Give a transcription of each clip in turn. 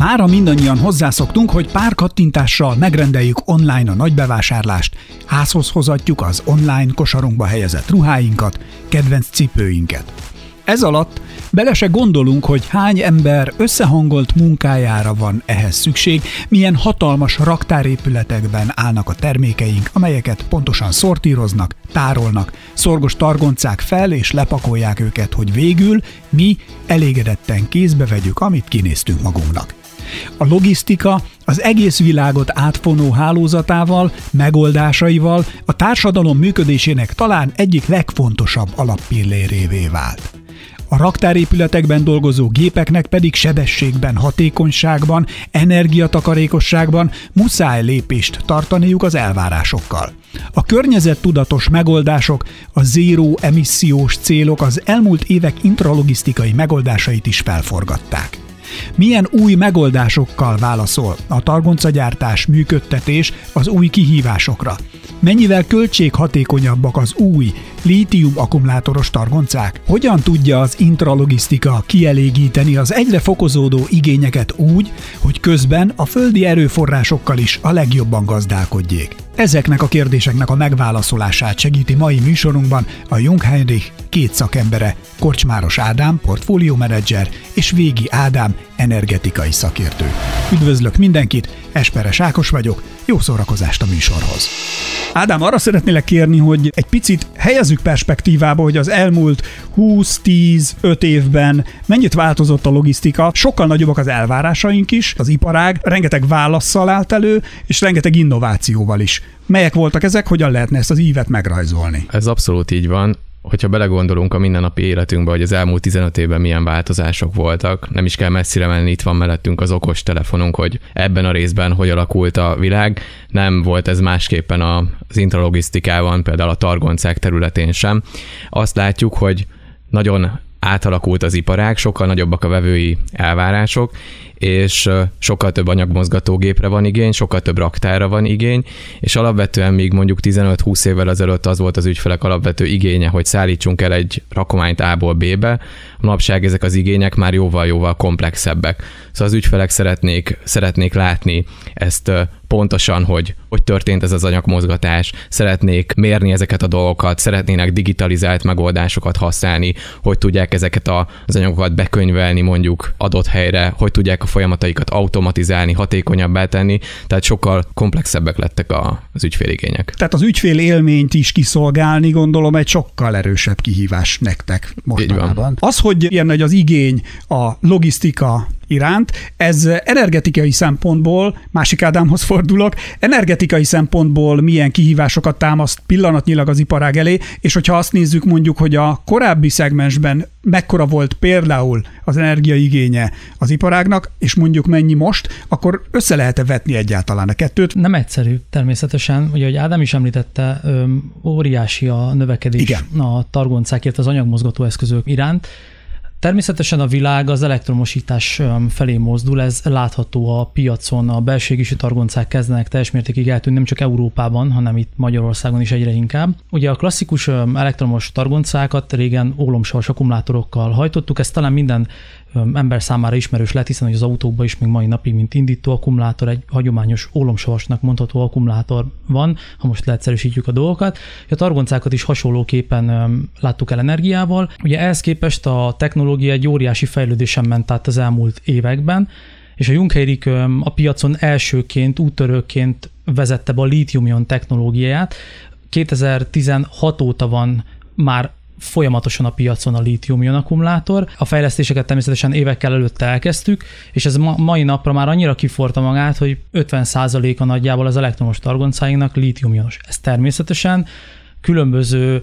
Mára mindannyian hozzászoktunk, hogy pár kattintással megrendeljük online a nagybevásárlást, házhoz hozatjuk az online kosarunkba helyezett ruháinkat, kedvenc cipőinket. Ez alatt bele se gondolunk, hogy hány ember összehangolt munkájára van ehhez szükség, milyen hatalmas raktárépületekben állnak a termékeink, amelyeket pontosan szortíroznak, tárolnak, szorgos targoncák fel és lepakolják őket, hogy végül mi elégedetten kézbe vegyük, amit kinéztünk magunknak. A logisztika az egész világot átfonó hálózatával, megoldásaival a társadalom működésének talán egyik legfontosabb alappillérévé vált. A raktárépületekben dolgozó gépeknek pedig sebességben, hatékonyságban, energiatakarékosságban muszáj lépést tartaniuk az elvárásokkal. A környezettudatos megoldások, a zéró emissziós célok az elmúlt évek intralogisztikai megoldásait is felforgatták. Milyen új megoldásokkal válaszol a targoncagyártás működtetés az új kihívásokra? Mennyivel költséghatékonyabbak az új lítium akkumulátoros targoncák? Hogyan tudja az intralogisztika kielégíteni az egyre fokozódó igényeket úgy, hogy közben a földi erőforrásokkal is a legjobban gazdálkodjék? Ezeknek a kérdéseknek a megválaszolását segíti mai műsorunkban a Jung Heinrich két szakembere, Korcsmáros Ádám, portfóliómenedzser, és Végi Ádám, energetikai szakértő. Üdvözlök mindenkit, Esperes Ákos vagyok, jó szórakozást a műsorhoz. Ádám, arra szeretnélek kérni, hogy egy picit helyezzük perspektívába, hogy az elmúlt 20-10-5 évben mennyit változott a logisztika, sokkal nagyobbak az elvárásaink is, az iparág rengeteg válaszsal állt elő, és rengeteg innovációval is. Melyek voltak ezek, hogyan lehetne ezt az ívet megrajzolni? Ez abszolút így van hogyha belegondolunk a mindennapi életünkbe, hogy az elmúlt 15 évben milyen változások voltak, nem is kell messzire menni, itt van mellettünk az okos telefonunk, hogy ebben a részben hogy alakult a világ. Nem volt ez másképpen az intralogisztikában, például a targoncák területén sem. Azt látjuk, hogy nagyon átalakult az iparág, sokkal nagyobbak a vevői elvárások, és sokkal több anyagmozgatógépre van igény, sokkal több raktára van igény, és alapvetően még mondjuk 15-20 évvel ezelőtt az volt az ügyfelek alapvető igénye, hogy szállítsunk el egy rakományt A-ból B-be, manapság ezek az igények már jóval-jóval komplexebbek. Szóval az ügyfelek szeretnék, szeretnék látni ezt pontosan, hogy hogy történt ez az anyagmozgatás, szeretnék mérni ezeket a dolgokat, szeretnének digitalizált megoldásokat használni, hogy tudják ezeket az anyagokat bekönyvelni mondjuk adott helyre, hogy tudják a folyamataikat automatizálni, hatékonyabbá tenni, tehát sokkal komplexebbek lettek a, az ügyféligények. Tehát az ügyfél élményt is kiszolgálni, gondolom, egy sokkal erősebb kihívás nektek mostanában. Az, hogy ilyen nagy az igény a logisztika iránt. Ez energetikai szempontból, másik Ádámhoz fordulok, energetikai szempontból milyen kihívásokat támaszt pillanatnyilag az iparág elé, és hogyha azt nézzük mondjuk, hogy a korábbi szegmensben mekkora volt például az energiaigénye az iparágnak, és mondjuk mennyi most, akkor össze lehet-e vetni egyáltalán a kettőt? Nem egyszerű, természetesen. Ugye, hogy Ádám is említette, óriási a növekedés Igen. a targoncákért az anyagmozgató eszközök iránt. Természetesen a világ az elektromosítás felé mozdul, ez látható a piacon, a belségisi targoncák kezdenek teljes mértékig eltűnni, nem csak Európában, hanem itt Magyarországon is egyre inkább. Ugye a klasszikus elektromos targoncákat régen ólomsavas akkumulátorokkal hajtottuk, ez talán minden ember számára ismerős lehet, hiszen hogy az autókban is még mai napig, mint indító akkumulátor, egy hagyományos ólomsavasnak mondható akkumulátor van, ha most leegyszerűsítjük a dolgokat. A targoncákat is hasonlóképpen láttuk el energiával. Ugye ehhez képest a technológia egy óriási fejlődésen ment át az elmúlt években, és a Junckeirik a piacon elsőként, úttörőként vezette be a lítium technológiáját. 2016 óta van már folyamatosan a piacon a lítium akkumulátor. A fejlesztéseket természetesen évekkel előtte elkezdtük, és ez ma, mai napra már annyira kiforta magát, hogy 50%-a nagyjából az elektromos targoncáinknak lítium Ez természetesen különböző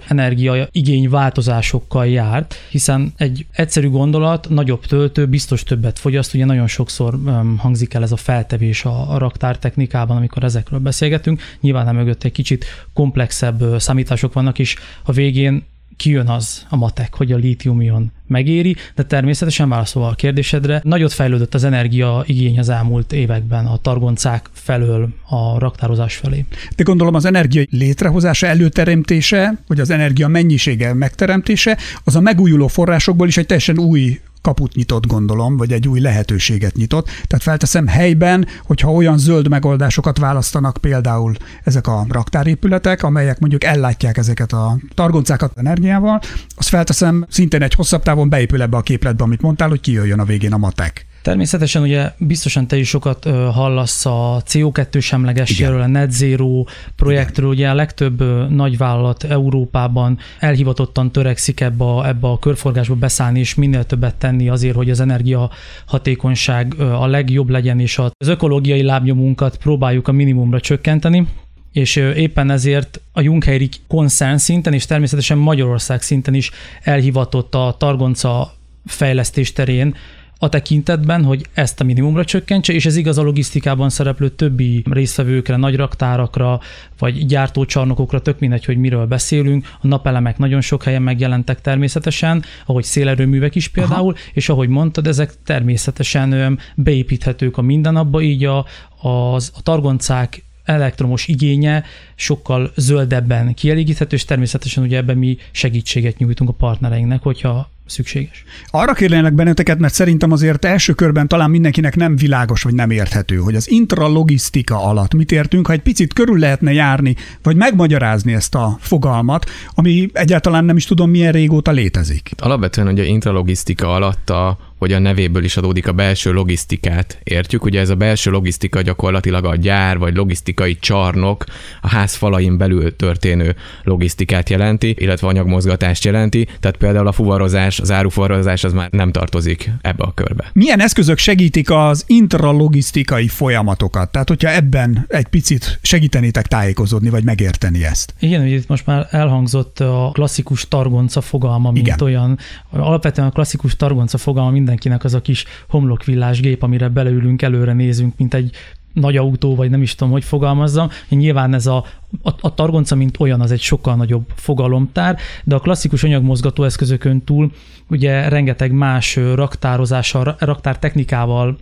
igény változásokkal járt, hiszen egy egyszerű gondolat, nagyobb töltő biztos többet fogyaszt, ugye nagyon sokszor um, hangzik el ez a feltevés a, a raktár technikában, amikor ezekről beszélgetünk. Nyilván nem mögött egy kicsit komplexebb számítások vannak, és a végén kijön az a matek, hogy a lítium megéri, de természetesen válaszolva a kérdésedre, nagyot fejlődött az energia igény az elmúlt években a targoncák felől a raktározás felé. De gondolom az energia létrehozása, előteremtése, vagy az energia mennyisége megteremtése, az a megújuló forrásokból is egy teljesen új kaput nyitott, gondolom, vagy egy új lehetőséget nyitott. Tehát felteszem helyben, hogyha olyan zöld megoldásokat választanak például ezek a raktárépületek, amelyek mondjuk ellátják ezeket a targoncákat energiával, azt felteszem szintén egy hosszabb távon beépül ebbe a képletbe, amit mondtál, hogy kijöjjön a végén a matek. Természetesen ugye biztosan te is sokat hallasz a CO2 semlegességről, a Net Zero projektről, ugye a legtöbb nagyvállalat Európában elhivatottan törekszik ebbe a, ebbe a körforgásba beszállni, és minél többet tenni azért, hogy az energia hatékonyság a legjobb legyen, és az ökológiai lábnyomunkat próbáljuk a minimumra csökkenteni. És éppen ezért a Jungheirik konszern szinten, és természetesen Magyarország szinten is elhivatott a Targonca fejlesztés terén a tekintetben, hogy ezt a minimumra csökkentse, és ez igaz a logisztikában szereplő többi résztvevőkre, nagy raktárakra, vagy gyártócsarnokokra, tök mindegy, hogy miről beszélünk. A napelemek nagyon sok helyen megjelentek természetesen, ahogy szélerőművek is például, Aha. és ahogy mondtad, ezek természetesen beépíthetők a mindennapba, így a, az, a targoncák elektromos igénye sokkal zöldebben kielégíthető, és természetesen ugye ebben mi segítséget nyújtunk a partnereinknek, hogyha szükséges. Arra kérlek benneteket, mert szerintem azért első körben talán mindenkinek nem világos, vagy nem érthető, hogy az intralogisztika alatt mit értünk, ha egy picit körül lehetne járni, vagy megmagyarázni ezt a fogalmat, ami egyáltalán nem is tudom milyen régóta létezik. Alapvetően ugye intralogisztika alatt a hogy a nevéből is adódik a belső logisztikát. Értjük, ugye ez a belső logisztika gyakorlatilag a gyár vagy logisztikai csarnok, a ház falain belül történő logisztikát jelenti, illetve anyagmozgatást jelenti, tehát például a fuvarozás, az árufuvarozás az már nem tartozik ebbe a körbe. Milyen eszközök segítik az intralogisztikai folyamatokat? Tehát, hogyha ebben egy picit segítenétek tájékozódni, vagy megérteni ezt. Igen, hogy itt most már elhangzott a klasszikus targonca fogalma, mint Igen. olyan. Alapvetően a klasszikus targonca fogalma mindenkinek az a kis homlokvillás gép, amire beleülünk, előre nézünk, mint egy nagy autó, vagy nem is tudom, hogy fogalmazzam. Nyilván ez a, a, a targonca, mint olyan, az egy sokkal nagyobb fogalomtár, de a klasszikus anyagmozgató eszközökön túl ugye rengeteg más raktározással, raktártechnikával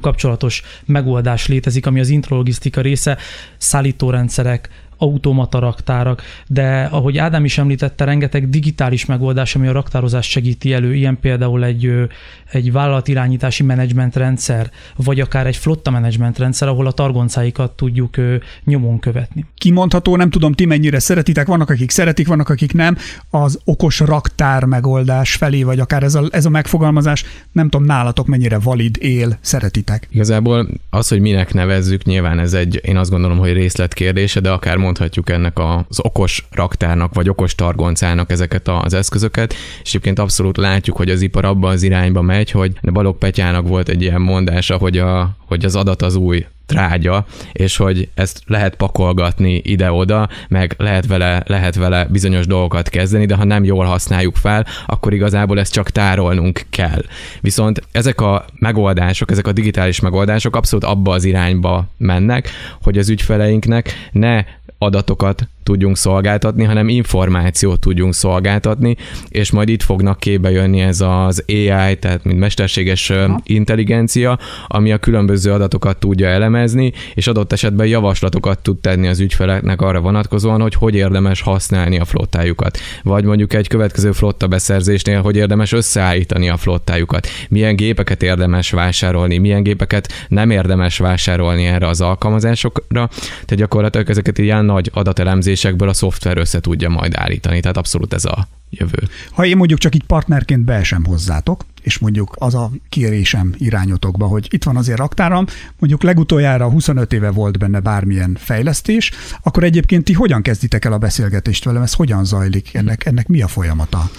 kapcsolatos megoldás létezik, ami az intrologisztika része, szállítórendszerek, automata raktárak, de ahogy Ádám is említette, rengeteg digitális megoldás, ami a raktározást segíti elő, ilyen például egy, egy vállalatirányítási menedzsmentrendszer, vagy akár egy flotta menedzsmentrendszer, ahol a targoncáikat tudjuk nyomon követni. Kimondható, nem tudom, ti mennyire szeretitek, vannak, akik szeretik, vannak, akik nem, az okos raktár megoldás felé, vagy akár ez a, ez a megfogalmazás, nem tudom, nálatok mennyire valid, él, szeretitek. Igazából az, hogy minek nevezzük, nyilván ez egy, én azt gondolom, hogy részletkérdése, de akár mondhatjuk ennek az okos raktárnak, vagy okos targoncának ezeket az eszközöket, és egyébként abszolút látjuk, hogy az ipar abban az irányba megy, hogy Balog Petyának volt egy ilyen mondása, hogy, a, hogy az adat az új trágya, és hogy ezt lehet pakolgatni ide-oda, meg lehet vele, lehet vele bizonyos dolgokat kezdeni, de ha nem jól használjuk fel, akkor igazából ezt csak tárolnunk kell. Viszont ezek a megoldások, ezek a digitális megoldások abszolút abba az irányba mennek, hogy az ügyfeleinknek ne adatokat tudjunk szolgáltatni, hanem információt tudjunk szolgáltatni, és majd itt fognak képbe jönni ez az AI, tehát mint mesterséges intelligencia, ami a különböző adatokat tudja elemezni, és adott esetben javaslatokat tud tenni az ügyfeleknek arra vonatkozóan, hogy hogy érdemes használni a flottájukat. Vagy mondjuk egy következő flotta beszerzésnél, hogy érdemes összeállítani a flottájukat, milyen gépeket érdemes vásárolni, milyen gépeket nem érdemes vásárolni erre az alkalmazásokra. Tehát gyakorlatilag ezeket ilyen nagy adatelemzésekből a szoftver össze tudja majd állítani. Tehát abszolút ez a jövő. Ha én mondjuk csak itt partnerként beesem hozzátok, és mondjuk az a kérésem irányotokba, hogy itt van azért raktáram, mondjuk legutoljára 25 éve volt benne bármilyen fejlesztés, akkor egyébként ti hogyan kezditek el a beszélgetést velem, ez hogyan zajlik, ennek, ennek mi a folyamata?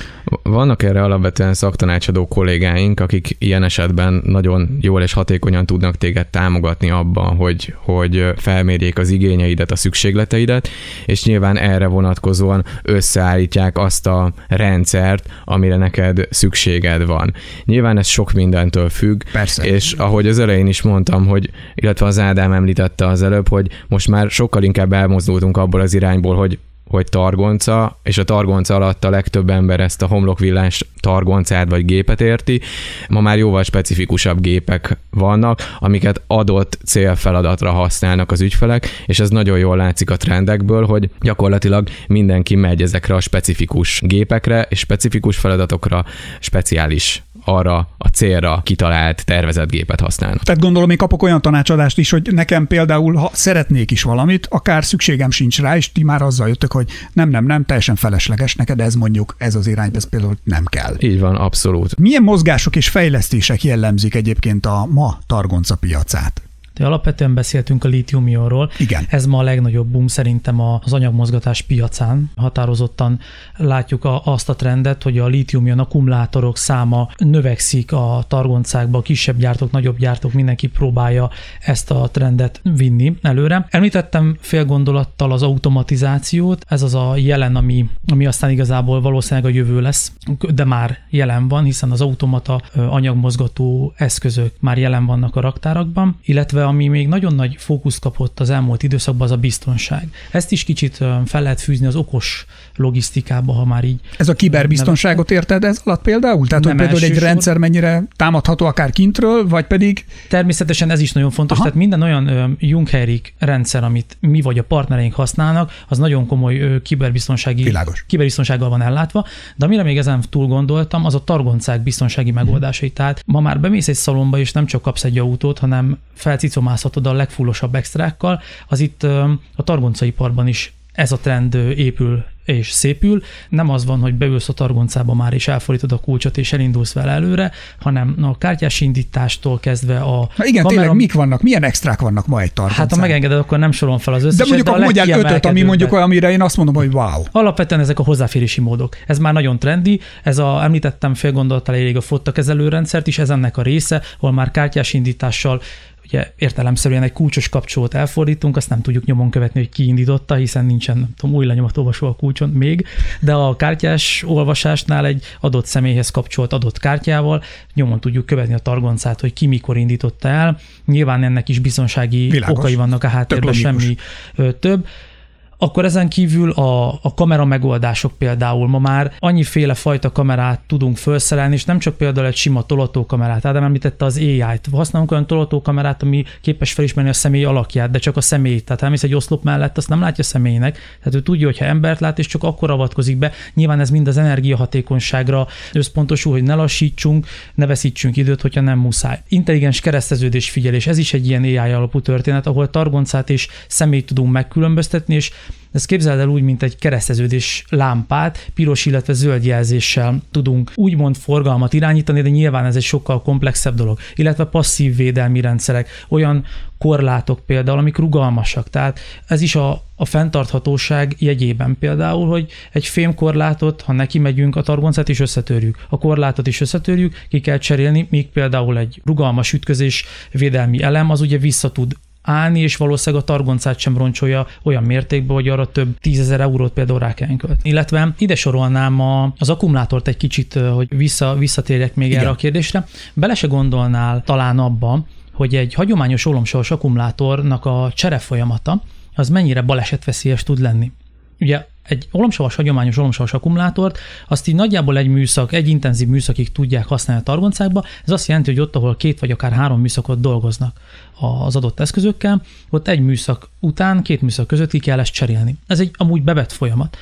Vannak erre alapvetően szaktanácsadó kollégáink, akik ilyen esetben nagyon jól és hatékonyan tudnak téged támogatni abban, hogy, hogy felmérjék az igényeidet, a szükségleteidet, és nyilván erre vonatkozóan összeállítják azt a rendszert, amire neked szükséged van. Nyilván ez sok mindentől függ, Persze. és ahogy az elején is mondtam, hogy illetve az Ádám említette az előbb, hogy most már sokkal inkább elmozdultunk abból az irányból, hogy hogy targonca, és a targonca alatt a legtöbb ember ezt a homlokvillás targoncát vagy gépet érti. Ma már jóval specifikusabb gépek vannak, amiket adott célfeladatra használnak az ügyfelek, és ez nagyon jól látszik a trendekből, hogy gyakorlatilag mindenki megy ezekre a specifikus gépekre, és specifikus feladatokra speciális arra a célra kitalált, tervezett gépet használnak. Tehát gondolom, én kapok olyan tanácsadást is, hogy nekem például, ha szeretnék is valamit, akár szükségem sincs rá, és ti már azzal jöttök, hogy nem, nem, nem, teljesen felesleges neked, ez mondjuk, ez az irány, ez például nem kell. Így van, abszolút. Milyen mozgások és fejlesztések jellemzik egyébként a ma targonca piacát? De alapvetően beszéltünk a lítiumionról. Igen. Ez ma a legnagyobb boom szerintem az anyagmozgatás piacán. Határozottan látjuk a, azt a trendet, hogy a lítiumion akkumulátorok száma növekszik a targoncákba, a kisebb gyártók, nagyobb gyártók, mindenki próbálja ezt a trendet vinni előre. Említettem fél gondolattal az automatizációt, ez az a jelen, ami, ami aztán igazából valószínűleg a jövő lesz, de már jelen van, hiszen az automata anyagmozgató eszközök már jelen vannak a raktárakban, illetve ami még nagyon nagy fókusz kapott az elmúlt időszakban, az a biztonság. Ezt is kicsit fel lehet fűzni az okos logisztikába, ha már így. Ez a kiberbiztonságot érted ez alatt például? Tehát, hogy például egy rendszer mennyire támadható akár kintről, vagy pedig... Természetesen ez is nagyon fontos, Aha. tehát minden olyan Jungheirik rendszer, amit mi vagy a partnereink használnak, az nagyon komoly kiberbiztonsági Világos. kiberbiztonsággal van ellátva, de amire még ezen túl gondoltam, az a targoncák biztonsági megoldásai. Hmm. Tehát ma már bemész egy szalomba, és nem csak kapsz egy autót, hanem felcicomázhatod a legfullosabb extrákkal, az itt a targoncaiparban is ez a trend épül és szépül. Nem az van, hogy beülsz a targoncába már és elfordítod a kulcsot és elindulsz vele előre, hanem a kártyás indítástól kezdve a Na igen, kamera... tényleg mik vannak, milyen extrák vannak ma egy targoncán? Hát ha megengeded, akkor nem sorolom fel az összeset. De mondjuk de a mondjál ötöt, ami mondjuk amire én azt mondom, hogy wow. Alapvetően ezek a hozzáférési módok. Ez már nagyon trendi. Ez a, említettem fél gondolattal elég a fotta rendszert is, ez ennek a része, ahol már kártyás indítással ugye értelemszerűen egy kulcsos kapcsolót elfordítunk, azt nem tudjuk nyomon követni, hogy ki indította, hiszen nincsen nem tudom, új olvasó a kulcson még, de a kártyás olvasásnál egy adott személyhez kapcsolt adott kártyával nyomon tudjuk követni a targoncát, hogy ki mikor indította el. Nyilván ennek is biztonsági Világos. okai vannak a háttérben, semmi több. Akkor ezen kívül a, a kamera megoldások például ma már annyiféle fajta kamerát tudunk felszerelni, és nem csak például egy sima tolatókamerát. Ádám említette az AI-t. Használunk olyan tolatókamerát, ami képes felismerni a személy alakját, de csak a személyt. Tehát elmész egy oszlop mellett, azt nem látja a személynek. Tehát ő tudja, hogy ha embert lát, és csak akkor avatkozik be. Nyilván ez mind az energiahatékonyságra összpontosul, hogy ne lassítsunk, ne veszítsünk időt, hogyha nem muszáj. Intelligens kereszteződés figyelés, ez is egy ilyen AI alapú történet, ahol targoncát és személyt tudunk megkülönböztetni, és ezt képzeld el úgy, mint egy kereszteződés lámpát, piros, illetve zöld jelzéssel tudunk úgymond forgalmat irányítani, de nyilván ez egy sokkal komplexebb dolog. Illetve passzív védelmi rendszerek, olyan korlátok például, amik rugalmasak. Tehát ez is a, a fenntarthatóság jegyében például, hogy egy fémkorlátot, ha neki megyünk, a targoncát is összetörjük, a korlátot is összetörjük, ki kell cserélni, míg például egy rugalmas ütközés védelmi elem az ugye vissza tud állni, és valószínűleg a targoncát sem roncsolja olyan mértékben, hogy arra több tízezer eurót például rá kell költeni. Illetve ide sorolnám a, az akkumulátort egy kicsit, hogy vissza, visszatérjek még Igen. erre a kérdésre. Bele se gondolnál talán abba, hogy egy hagyományos olomsavas akkumulátornak a csere folyamata az mennyire balesetveszélyes tud lenni. Ugye egy olomsavas, hagyományos olomsavas akkumulátort, azt így nagyjából egy műszak, egy intenzív műszakig tudják használni a targoncákba. Ez azt jelenti, hogy ott, ahol két vagy akár három műszakot dolgoznak az adott eszközökkel, ott egy műszak után, két műszak között ki kell ezt cserélni. Ez egy amúgy bevett folyamat.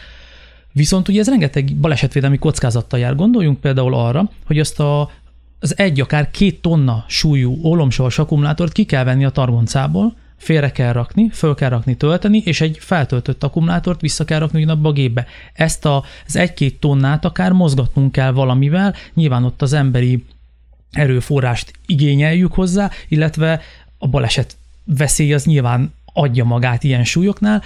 Viszont ugye ez rengeteg balesetvédelmi kockázattal jár. Gondoljunk például arra, hogy azt a, az egy, akár két tonna súlyú olomsavas akkumulátort ki kell venni a targoncából, félre kell rakni, föl kell rakni, tölteni, és egy feltöltött akkumulátort vissza kell rakni ugyanabba a gépbe. Ezt a, az egy-két tonnát akár mozgatnunk kell valamivel, nyilván ott az emberi erőforrást igényeljük hozzá, illetve a baleset veszély az nyilván adja magát ilyen súlyoknál,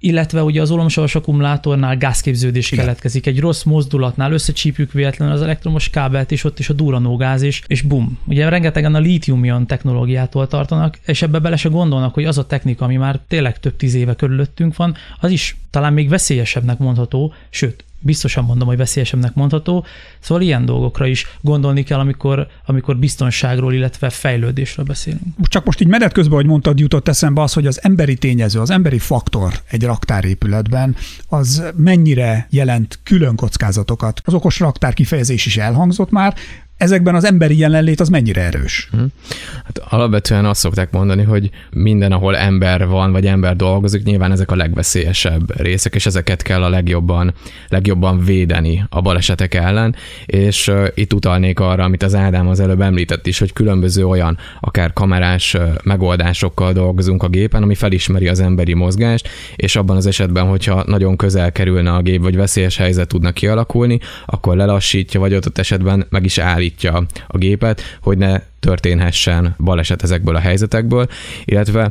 illetve ugye az olomsavas akkumulátornál gázképződés Igen. keletkezik. Egy rossz mozdulatnál összecsípjük véletlenül az elektromos kábelt, és ott is a duranó gáz, és, és bum. Ugye rengetegen a lítium technológiától tartanak, és ebbe bele se gondolnak, hogy az a technika, ami már tényleg több tíz éve körülöttünk van, az is talán még veszélyesebbnek mondható, sőt, biztosan mondom, hogy veszélyesebbnek mondható. Szóval ilyen dolgokra is gondolni kell, amikor, amikor biztonságról, illetve fejlődésről beszélünk. Csak most így menet közben, hogy mondtad, jutott eszembe az, hogy az emberi tényező, az emberi faktor egy raktárépületben, az mennyire jelent külön kockázatokat. Az okos raktár kifejezés is elhangzott már, ezekben az emberi jelenlét az mennyire erős? Hm. Hát alapvetően azt szokták mondani, hogy minden, ahol ember van, vagy ember dolgozik, nyilván ezek a legveszélyesebb részek, és ezeket kell a legjobban, legjobban védeni a balesetek ellen, és uh, itt utalnék arra, amit az Ádám az előbb említett is, hogy különböző olyan, akár kamerás megoldásokkal dolgozunk a gépen, ami felismeri az emberi mozgást, és abban az esetben, hogyha nagyon közel kerülne a gép, vagy veszélyes helyzet tudna kialakulni, akkor lelassítja, vagy ott esetben meg is állítja a gépet, hogy ne történhessen baleset ezekből a helyzetekből, illetve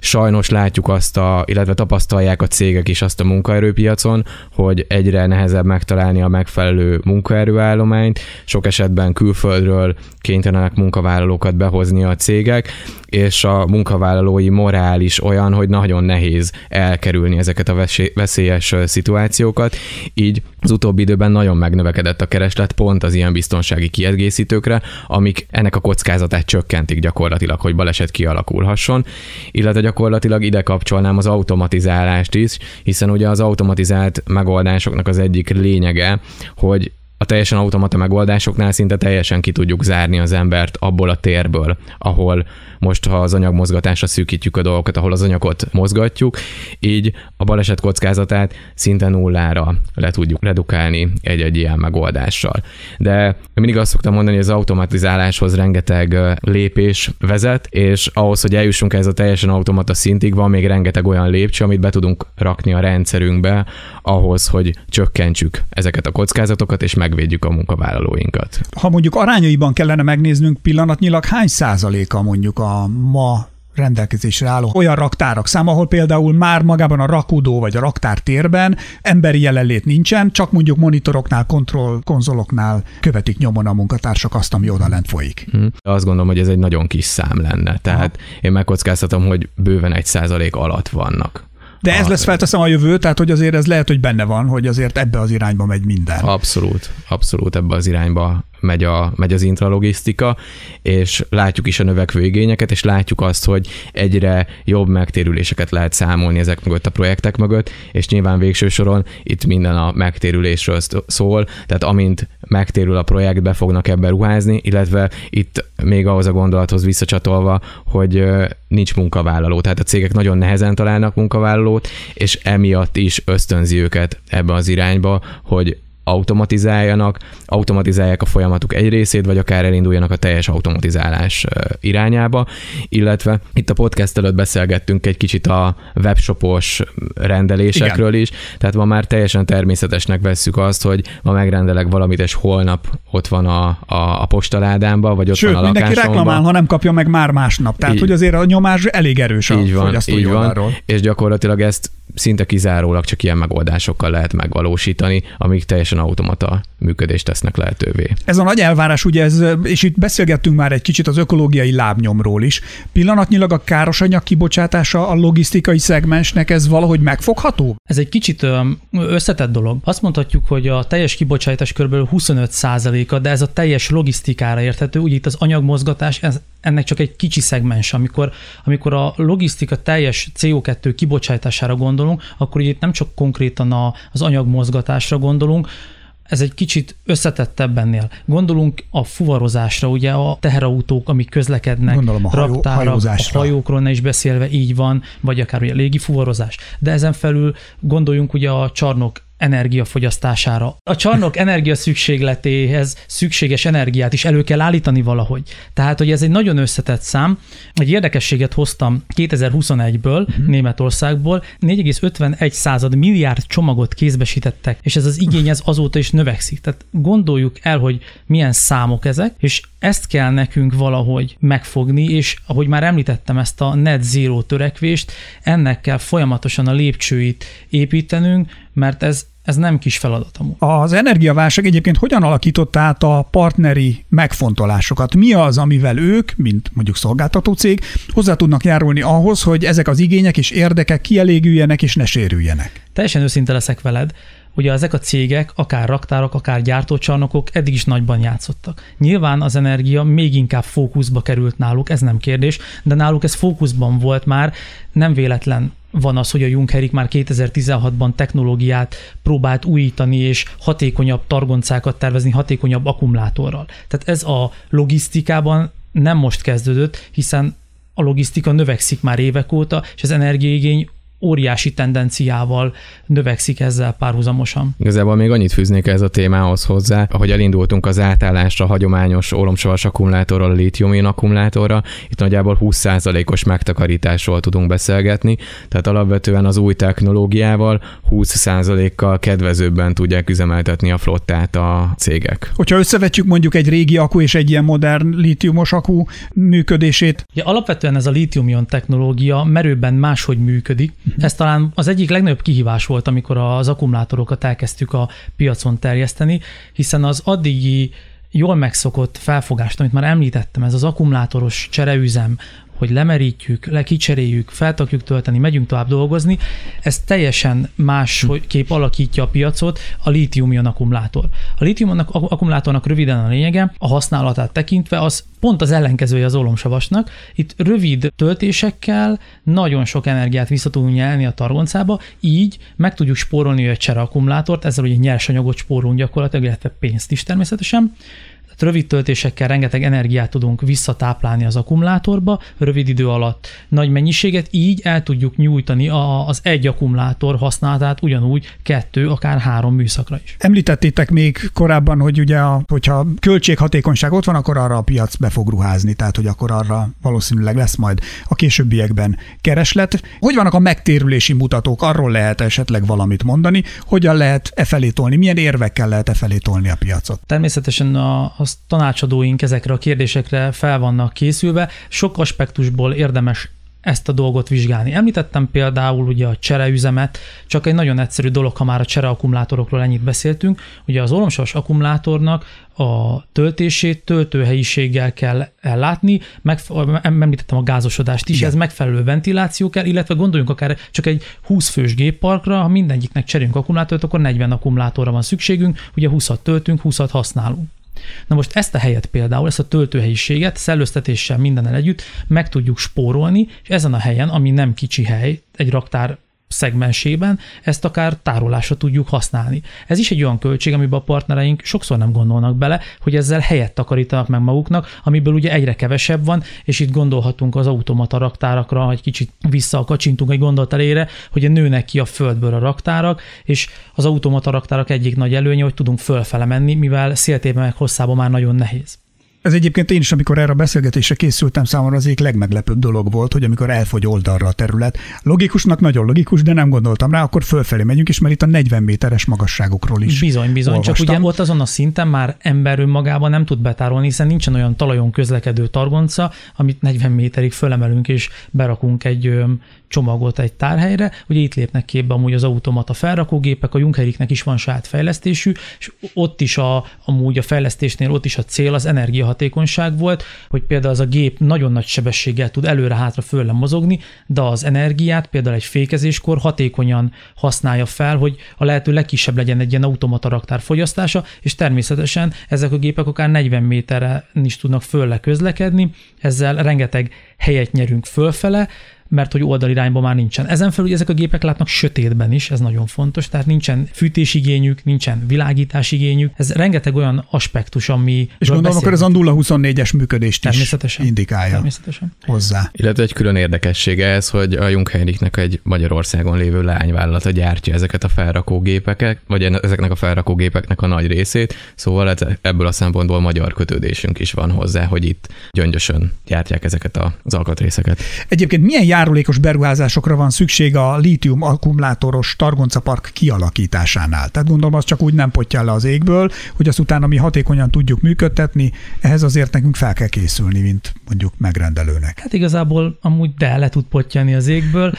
sajnos látjuk azt, a, illetve tapasztalják a cégek is azt a munkaerőpiacon, hogy egyre nehezebb megtalálni a megfelelő munkaerőállományt, sok esetben külföldről kénytelenek munkavállalókat behozni a cégek, és a munkavállalói morál is olyan, hogy nagyon nehéz elkerülni ezeket a veszélyes szituációkat, így az utóbbi időben nagyon megnövekedett a kereslet pont az ilyen biztonsági kiegészítőkre, amik ennek a kockázatát csökkentik gyakorlatilag, hogy baleset kialakulhasson, illetve gyakorlatilag ide kapcsolnám az automatizálást is, hiszen ugye az automatizált megoldásoknak az egyik lényege, hogy a teljesen automata megoldásoknál szinte teljesen ki tudjuk zárni az embert abból a térből, ahol most, ha az anyagmozgatásra szűkítjük a dolgokat, ahol az anyagot mozgatjuk, így a baleset kockázatát szinte nullára le tudjuk redukálni egy-egy ilyen megoldással. De mindig azt szoktam mondani, hogy az automatizáláshoz rengeteg lépés vezet, és ahhoz, hogy eljussunk ez a teljesen automata szintig, van még rengeteg olyan lépcső, amit be tudunk rakni a rendszerünkbe, ahhoz, hogy csökkentsük ezeket a kockázatokat, és megvédjük a munkavállalóinkat. Ha mondjuk arányaiban kellene megnéznünk pillanatnyilag, hány százaléka mondjuk a ma rendelkezésre álló olyan raktárak szám, ahol például már magában a rakódó vagy a raktár térben emberi jelenlét nincsen, csak mondjuk monitoroknál, kontroll konzoloknál követik nyomon a munkatársak azt, ami oda lent folyik. Hmm. Azt gondolom, hogy ez egy nagyon kis szám lenne. Tehát Aha. én megkockáztatom, hogy bőven egy százalék alatt vannak. De ez lesz felteszem a jövő, tehát hogy azért ez lehet, hogy benne van, hogy azért ebbe az irányba megy minden. Abszolút, abszolút ebbe az irányba megy, a, megy az intralogisztika, és látjuk is a növekvő igényeket, és látjuk azt, hogy egyre jobb megtérüléseket lehet számolni ezek mögött a projektek mögött, és nyilván végső soron itt minden a megtérülésről szól, tehát amint megtérül a projekt, be fognak ebbe ruházni, illetve itt még ahhoz a gondolathoz visszacsatolva, hogy nincs munkavállaló, tehát a cégek nagyon nehezen találnak munkavállalót, és emiatt is ösztönzi őket ebbe az irányba, hogy automatizáljanak, automatizálják a folyamatuk egy részét, vagy akár elinduljanak a teljes automatizálás irányába, illetve itt a podcast előtt beszélgettünk egy kicsit a webshopos rendelésekről Igen. is, tehát ma már teljesen természetesnek vesszük azt, hogy ma megrendelek valamit, és holnap ott van a, a, a postaládámba, vagy ott Sőt, van a mindenki reklamál, ha nem kapja meg már másnap. Tehát, így, hogy azért a nyomás elég erős a így van, így van, és gyakorlatilag ezt szinte kizárólag csak ilyen megoldásokkal lehet megvalósítani, amik teljesen automata működést tesznek lehetővé. Ez a nagy elvárás, ugye ez, és itt beszélgettünk már egy kicsit az ökológiai lábnyomról is. Pillanatnyilag a káros anyag kibocsátása a logisztikai szegmensnek ez valahogy megfogható? Ez egy kicsit összetett dolog. Azt mondhatjuk, hogy a teljes kibocsátás kb. 25%-a, de ez a teljes logisztikára érthető. Ugye itt az anyagmozgatás, ez ennek csak egy kicsi szegmens. Amikor, amikor a logisztika teljes CO2 kibocsátására gondolunk, akkor itt nem csak konkrétan a, az anyagmozgatásra gondolunk, ez egy kicsit összetettebb ennél. Gondolunk a fuvarozásra, ugye a teherautók, amik közlekednek, Gondolom a hajó, raktára, a hajókról ne is beszélve, így van, vagy akár ugye a légi fuvarozás. De ezen felül gondoljunk ugye a csarnok energiafogyasztására. A csarnok energia szükségletéhez szükséges energiát is elő kell állítani valahogy. Tehát, hogy ez egy nagyon összetett szám. Egy érdekességet hoztam 2021-ből, uh-huh. Németországból, 4,51 század milliárd csomagot kézbesítettek, és ez az igény ez azóta is növekszik. Tehát gondoljuk el, hogy milyen számok ezek, és ezt kell nekünk valahogy megfogni, és ahogy már említettem ezt a net zero törekvést, ennek kell folyamatosan a lépcsőit építenünk, mert ez ez nem kis feladat amúgy. Az energiaválság egyébként hogyan alakított át a partneri megfontolásokat? Mi az, amivel ők, mint mondjuk szolgáltató cég, hozzá tudnak járulni ahhoz, hogy ezek az igények és érdekek kielégüljenek és ne sérüljenek? Teljesen őszinte leszek veled. Ugye ezek a cégek, akár raktárak, akár gyártócsarnokok eddig is nagyban játszottak. Nyilván az energia még inkább fókuszba került náluk, ez nem kérdés, de náluk ez fókuszban volt már, nem véletlen van az, hogy a Junkerik már 2016-ban technológiát próbált újítani és hatékonyabb targoncákat tervezni, hatékonyabb akkumulátorral. Tehát ez a logisztikában nem most kezdődött, hiszen a logisztika növekszik már évek óta, és az energiaigény óriási tendenciával növekszik ezzel párhuzamosan. Igazából még annyit fűznék ez a témához hozzá, ahogy elindultunk az átállásra hagyományos ólomsavas akkumulátorral a lítium akkumulátorra, itt nagyjából 20%-os megtakarításról tudunk beszélgetni, tehát alapvetően az új technológiával 20%-kal kedvezőbben tudják üzemeltetni a flottát a cégek. Hogyha összevetjük mondjuk egy régi akku és egy ilyen modern lítiumos akku működését. Ja, alapvetően ez a lítium technológia merőben máshogy működik, ez talán az egyik legnagyobb kihívás volt, amikor az akkumulátorokat elkezdtük a piacon terjeszteni, hiszen az addigi jól megszokott felfogást, amit már említettem, ez az akkumulátoros csereüzem, hogy lemerítjük, lekicseréljük, feltakjuk tölteni, megyünk tovább dolgozni, ez teljesen más hm. kép alakítja a piacot a lítium akkumulátor. A lítium akkumulátornak röviden a lényege, a használatát tekintve az pont az ellenkezője az ólomsavasnak. Itt rövid töltésekkel nagyon sok energiát vissza tudunk nyelni a targoncába, így meg tudjuk spórolni a csere akkumulátort, ezzel ugye nyersanyagot spórolunk gyakorlatilag, illetve pénzt is természetesen rövid töltésekkel rengeteg energiát tudunk visszatáplálni az akkumulátorba, rövid idő alatt nagy mennyiséget, így el tudjuk nyújtani az egy akkumulátor használatát ugyanúgy kettő, akár három műszakra is. Említettétek még korábban, hogy ugye, a, hogyha költséghatékonyság ott van, akkor arra a piac be fog ruházni, tehát hogy akkor arra valószínűleg lesz majd a későbbiekben kereslet. Hogy vannak a megtérülési mutatók? Arról lehet esetleg valamit mondani, hogyan lehet e felé tolni, milyen érvekkel lehet e felé tolni a piacot? Természetesen a, a az tanácsadóink ezekre a kérdésekre fel vannak készülve. Sok aspektusból érdemes ezt a dolgot vizsgálni. Említettem például ugye a csereüzemet, csak egy nagyon egyszerű dolog, ha már a csereakkumulátorokról ennyit beszéltünk. Ugye az olomsavas akkumulátornak a töltését töltőhelyiséggel kell ellátni, meg, említettem a gázosodást is, Igen. ez megfelelő ventiláció kell, illetve gondoljunk akár csak egy 20 fős gépparkra, ha mindegyiknek cserélünk akkumulátort, akkor 40 akkumulátorra van szükségünk, ugye 20-at töltünk, 20-at használunk. Na most ezt a helyet például, ezt a töltőhelyiséget szellőztetéssel mindennel együtt meg tudjuk spórolni, és ezen a helyen, ami nem kicsi hely, egy raktár szegmensében ezt akár tárolásra tudjuk használni. Ez is egy olyan költség, amiben a partnereink sokszor nem gondolnak bele, hogy ezzel helyet takarítanak meg maguknak, amiből ugye egyre kevesebb van, és itt gondolhatunk az automata raktárakra, egy kicsit visszakacsintunk egy gondolat elére, hogy nőnek ki a földből a raktárak, és az automata raktárak egyik nagy előnye, hogy tudunk fölfele menni, mivel széltében meg hosszában már nagyon nehéz. Ez egyébként én is, amikor erre a beszélgetésre készültem, számomra az egyik legmeglepőbb dolog volt, hogy amikor elfogy oldalra a terület. Logikusnak nagyon logikus, de nem gondoltam rá, akkor fölfelé megyünk, és mert itt a 40 méteres magasságokról is. Bizony, bizony, olvastam. csak ugye ott azon a szinten már ember önmagában nem tud betárolni, hiszen nincsen olyan talajon közlekedő targonca, amit 40 méterig fölemelünk és berakunk egy csomagot egy tárhelyre, ugye itt lépnek képbe amúgy az automata felrakógépek, a Junkeriknek is van saját fejlesztésű, és ott is a, amúgy a fejlesztésnél ott is a cél az energiahatékonyság volt, hogy például az a gép nagyon nagy sebességgel tud előre-hátra fölle mozogni, de az energiát például egy fékezéskor hatékonyan használja fel, hogy a lehető legkisebb legyen egy ilyen automata raktár fogyasztása, és természetesen ezek a gépek akár 40 méterre is tudnak fölle közlekedni, ezzel rengeteg helyet nyerünk fölfele, mert hogy oldalirányban már nincsen. Ezen felül ezek a gépek látnak sötétben is, ez nagyon fontos, tehát nincsen fűtésigényük, nincsen világításigényük. Ez rengeteg olyan aspektus, ami. És gondolom, akkor ez a 0-24-es működést természetesen, is indikálja természetesen. hozzá. Illetve egy külön érdekessége ez, hogy a Jungheinrichnek egy Magyarországon lévő lányvállalata gyártja ezeket a felrakógépeket, vagy ezeknek a felrakógépeknek a nagy részét, szóval ebből a szempontból magyar kötődésünk is van hozzá, hogy itt gyöngyösön gyártják ezeket az alkatrészeket. Egyébként milyen jár járulékos beruházásokra van szükség a lítium akkumulátoros Targonca Park kialakításánál. Tehát gondolom, az csak úgy nem potjál le az égből, hogy azt utána mi hatékonyan tudjuk működtetni, ehhez azért nekünk fel kell készülni, mint mondjuk megrendelőnek. Hát igazából amúgy de le tud pottyani az égből.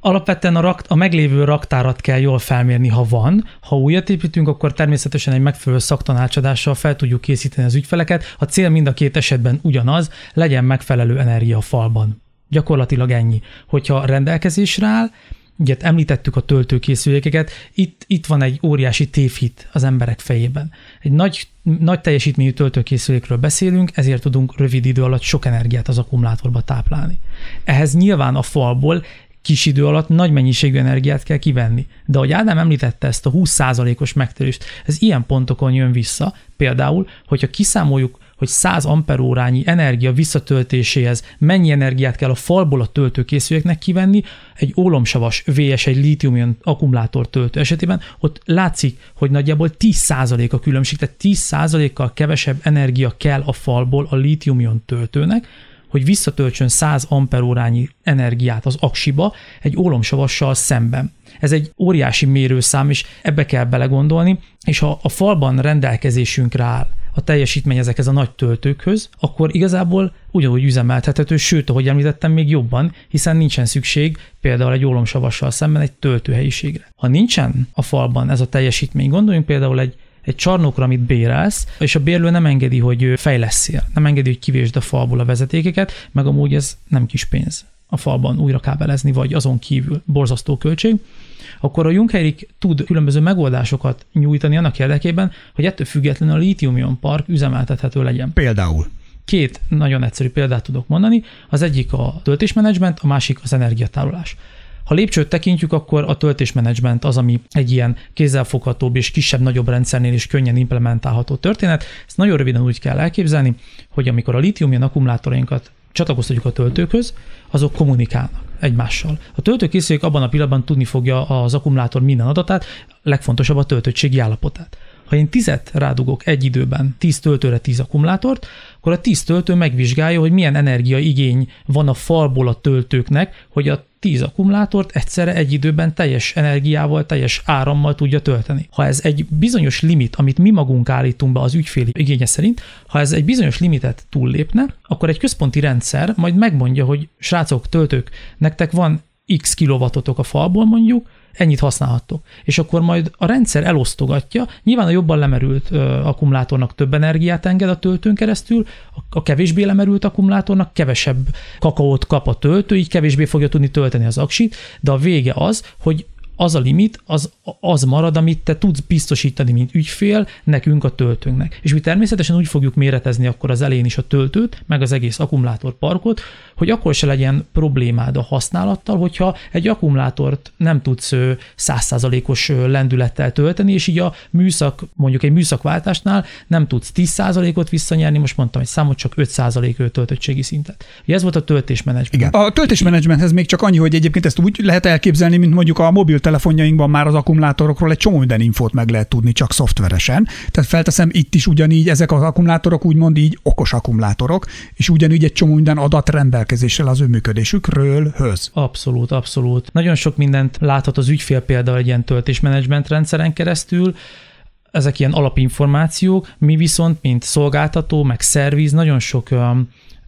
Alapvetően a, rakt, a meglévő raktárat kell jól felmérni, ha van. Ha újat építünk, akkor természetesen egy megfelelő szaktanácsadással fel tudjuk készíteni az ügyfeleket. A cél mind a két esetben ugyanaz, legyen megfelelő energia a falban. Gyakorlatilag ennyi. Hogyha rendelkezésre áll, ugye említettük a töltőkészülékeket, itt, itt van egy óriási tévhit az emberek fejében. Egy nagy, nagy teljesítményű töltőkészülékről beszélünk, ezért tudunk rövid idő alatt sok energiát az akkumulátorba táplálni. Ehhez nyilván a falból kis idő alatt nagy mennyiségű energiát kell kivenni. De ahogy Ádám említette ezt a 20%-os megtérést, ez ilyen pontokon jön vissza, például, hogyha kiszámoljuk hogy 100 amperórányi energia visszatöltéséhez mennyi energiát kell a falból a töltőkészüléknek kivenni, egy ólomsavas VS, egy lítium akkumulátor töltő esetében, ott látszik, hogy nagyjából 10% a különbség, tehát 10%-kal kevesebb energia kell a falból a lítium töltőnek, hogy visszatöltsön 100 amperórányi energiát az aksiba egy ólomsavassal szemben. Ez egy óriási mérőszám, és ebbe kell belegondolni, és ha a falban rendelkezésünkre áll a teljesítmény ezekhez a nagy töltőkhöz, akkor igazából ugyanúgy üzemeltethető, sőt, ahogy említettem, még jobban, hiszen nincsen szükség például egy ólomsavassal szemben egy töltőhelyiségre. Ha nincsen a falban ez a teljesítmény, gondoljunk például egy egy csarnokra, amit bérelsz, és a bérlő nem engedi, hogy fejleszél, nem engedi, hogy kivésd a falból a vezetékeket, meg amúgy ez nem kis pénz a falban újra kábelezni, vagy azon kívül borzasztó költség, akkor a Junkerik tud különböző megoldásomenedzsment nyújtani annak érdekében, hogy ettől függetlenül a lítium park üzemeltethető legyen. Például? Két nagyon egyszerű példát tudok mondani. Az egyik a töltésmenedzsment, a másik az energiatárolás. Ha lépcsőt tekintjük, akkor a töltésmenedzsment az, ami egy ilyen kézzelfoghatóbb és kisebb-nagyobb rendszernél is könnyen implementálható történet. Ezt nagyon röviden úgy kell elképzelni, hogy amikor a lítium akkumulátorainkat csatlakoztatjuk a töltőkhöz, azok kommunikálnak egymással. A töltőkészülék abban a pillanatban tudni fogja az akkumulátor minden adatát, legfontosabb a töltöttségi állapotát. Ha én tizet rádugok egy időben, 10 töltőre 10 akkumulátort, akkor a 10 töltő megvizsgálja, hogy milyen energiaigény van a falból a töltőknek, hogy a 10 akkumulátort egyszerre egy időben teljes energiával, teljes árammal tudja tölteni. Ha ez egy bizonyos limit, amit mi magunk állítunk be az ügyfél igénye szerint, ha ez egy bizonyos limitet túllépne, akkor egy központi rendszer majd megmondja, hogy srácok, töltők, nektek van x kilovatotok a falból mondjuk, ennyit használhattok. És akkor majd a rendszer elosztogatja, nyilván a jobban lemerült ö, akkumulátornak több energiát enged a töltőn keresztül, a, a kevésbé lemerült akkumulátornak kevesebb kakaót kap a töltő, így kevésbé fogja tudni tölteni az aksit, de a vége az, hogy az a limit, az, az marad, amit te tudsz biztosítani, mint ügyfél, nekünk a töltőnknek. És mi természetesen úgy fogjuk méretezni akkor az elén is a töltőt, meg az egész akkumulátorparkot, hogy akkor se legyen problémád a használattal, hogyha egy akkumulátort nem tudsz százszázalékos lendülettel tölteni, és így a műszak, mondjuk egy műszakváltásnál nem tudsz 10%-ot visszanyerni, most mondtam egy számot, csak 5% töltöttségi szintet. Ugye ez volt a töltésmenedzsment. Igen. A töltésmenedzsmenthez még csak annyi, hogy egyébként ezt úgy lehet elképzelni, mint mondjuk a mobiltelefonjainkban már az akkumulátorokról egy csomó minden infót meg lehet tudni csak szoftveresen. Tehát felteszem itt is ugyanígy ezek az akkumulátorok úgymond így okos akkumulátorok, és ugyanúgy egy csomó minden adat rendelkezéssel az ő működésükről höz. Abszolút, abszolút. Nagyon sok mindent láthat az ügyfél például egy ilyen töltésmenedzsment rendszeren keresztül, ezek ilyen alapinformációk, mi viszont, mint szolgáltató, meg szerviz, nagyon sok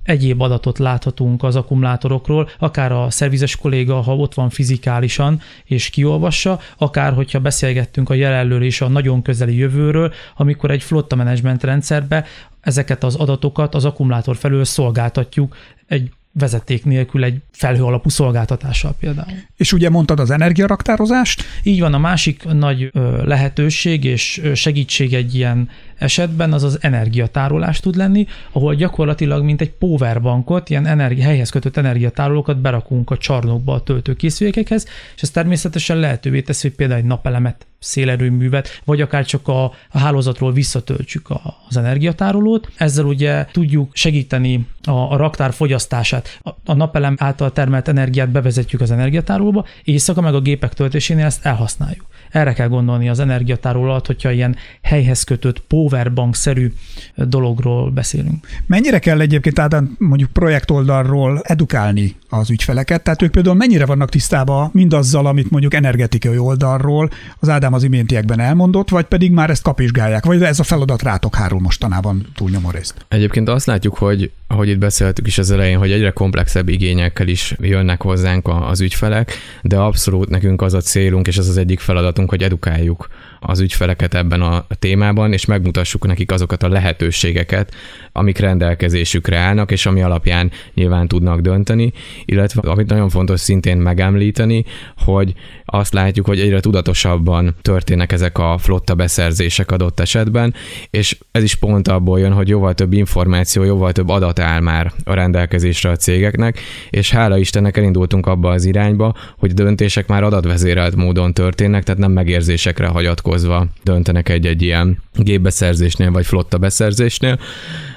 egyéb adatot láthatunk az akkumulátorokról, akár a szervizes kolléga, ha ott van fizikálisan és kiolvassa, akár hogyha beszélgettünk a jelenről és a nagyon közeli jövőről, amikor egy flotta menedzsment rendszerbe ezeket az adatokat az akkumulátor felől szolgáltatjuk egy vezeték nélkül egy felhő alapú szolgáltatással például. És ugye mondtad az energiaraktározást? Így van, a másik nagy lehetőség és segítség egy ilyen esetben az az energiatárolás tud lenni, ahol gyakorlatilag mint egy powerbankot, ilyen energi, helyhez kötött energiatárolókat berakunk a csarnokba a töltőkészülékekhez, és ez természetesen lehetővé teszi, hogy például egy napelemet szélerőművet, vagy akár csak a, hálózatról visszatöltsük a, az energiatárolót. Ezzel ugye tudjuk segíteni a, a raktár fogyasztását. A, a napelem által termelt energiát bevezetjük az energiatárolóba, éjszaka meg a gépek töltésénél ezt elhasználjuk. Erre kell gondolni az energiatároló alatt, hogyha ilyen helyhez kötött powerbank-szerű dologról beszélünk. Mennyire kell egyébként Ádám mondjuk projektoldalról edukálni az ügyfeleket? Tehát ők például mennyire vannak tisztában mindazzal, amit mondjuk energetikai oldalról az Ádám az iméntiekben elmondott, vagy pedig már ezt kapizsgálják, vagy ez a feladat rátok hárul mostanában túlnyomó részt? Egyébként azt látjuk, hogy ahogy itt beszéltük is az elején, hogy egyre komplexebb igényekkel is jönnek hozzánk az ügyfelek, de abszolút nekünk az a célunk, és ez az egyik feladatunk, hogy edukáljuk az ügyfeleket ebben a témában, és megmutassuk nekik azokat a lehetőségeket, amik rendelkezésükre állnak, és ami alapján nyilván tudnak dönteni, illetve amit nagyon fontos szintén megemlíteni, hogy azt látjuk, hogy egyre tudatosabban történnek ezek a flotta beszerzések adott esetben, és ez is pont abból jön, hogy jóval több információ, jóval több adat áll már a rendelkezésre a cégeknek, és hála Istennek elindultunk abba az irányba, hogy döntések már adatvezérelt módon történnek, tehát nem megérzésekre hagyatkozva döntenek egy-egy ilyen gépbeszerzésnél vagy flotta beszerzésnél.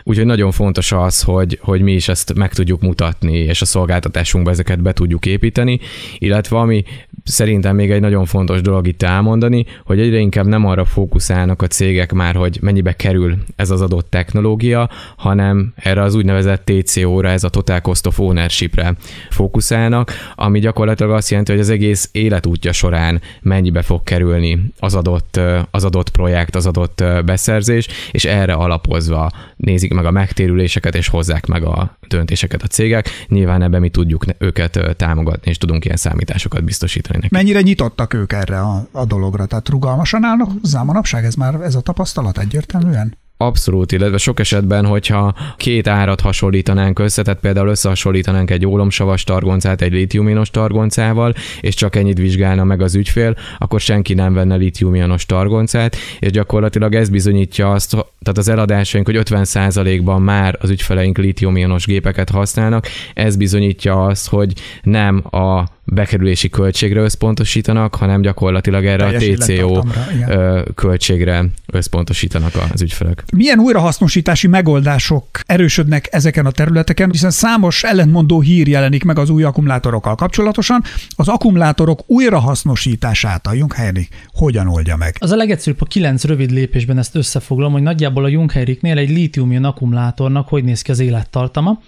Úgyhogy nagyon fontos az, hogy, hogy mi is ezt meg tudjuk mutatni, és a szolgáltatásunkba ezeket be tudjuk építeni, illetve ami szerintem még egy nagyon fontos dolog itt elmondani, hogy egyre inkább nem arra fókuszálnak a cégek már, hogy mennyibe kerül ez az adott technológia, hanem erre az úgynevezett TCO-ra, ez a Total Cost of Ownership-re fókuszálnak, ami gyakorlatilag azt jelenti, hogy az egész életútja során mennyibe fog kerülni az adott, az adott projekt, az adott beszerzés, és erre alapozva nézik meg a megtérüléseket, és hozzák meg a döntéseket a cégek. Nyilván ebben mi tudjuk őket támogatni, és tudunk ilyen számításokat biztosítani nekik. Mennyire nyitottak ők erre a, a dologra? Tehát rugalmasan állnak hozzá manapság? Ez már ez a tapasztalat egyértelműen? Abszolút, illetve sok esetben, hogyha két árat hasonlítanánk össze, tehát például összehasonlítanánk egy ólomsavas targoncát egy litiuminos targoncával, és csak ennyit vizsgálna meg az ügyfél, akkor senki nem venne litiumionos targoncát, és gyakorlatilag ez bizonyítja azt, tehát az eladásaink, hogy 50%-ban már az ügyfeleink litiumionos gépeket használnak, ez bizonyítja azt, hogy nem a bekerülési költségre összpontosítanak, hanem gyakorlatilag erre Teljes a TCO költségre összpontosítanak az ügyfelek. Milyen újrahasznosítási megoldások erősödnek ezeken a területeken, hiszen számos ellentmondó hír jelenik meg az új akkumulátorokkal kapcsolatosan. Az akkumulátorok újrahasznosítását a Jungheinrich hogyan oldja meg? Az a legegyszerűbb a kilenc rövid lépésben ezt összefoglalom, hogy nagyjából a Jungheinrichnél egy lítium akkumulátornak hogy néz ki az élettartama,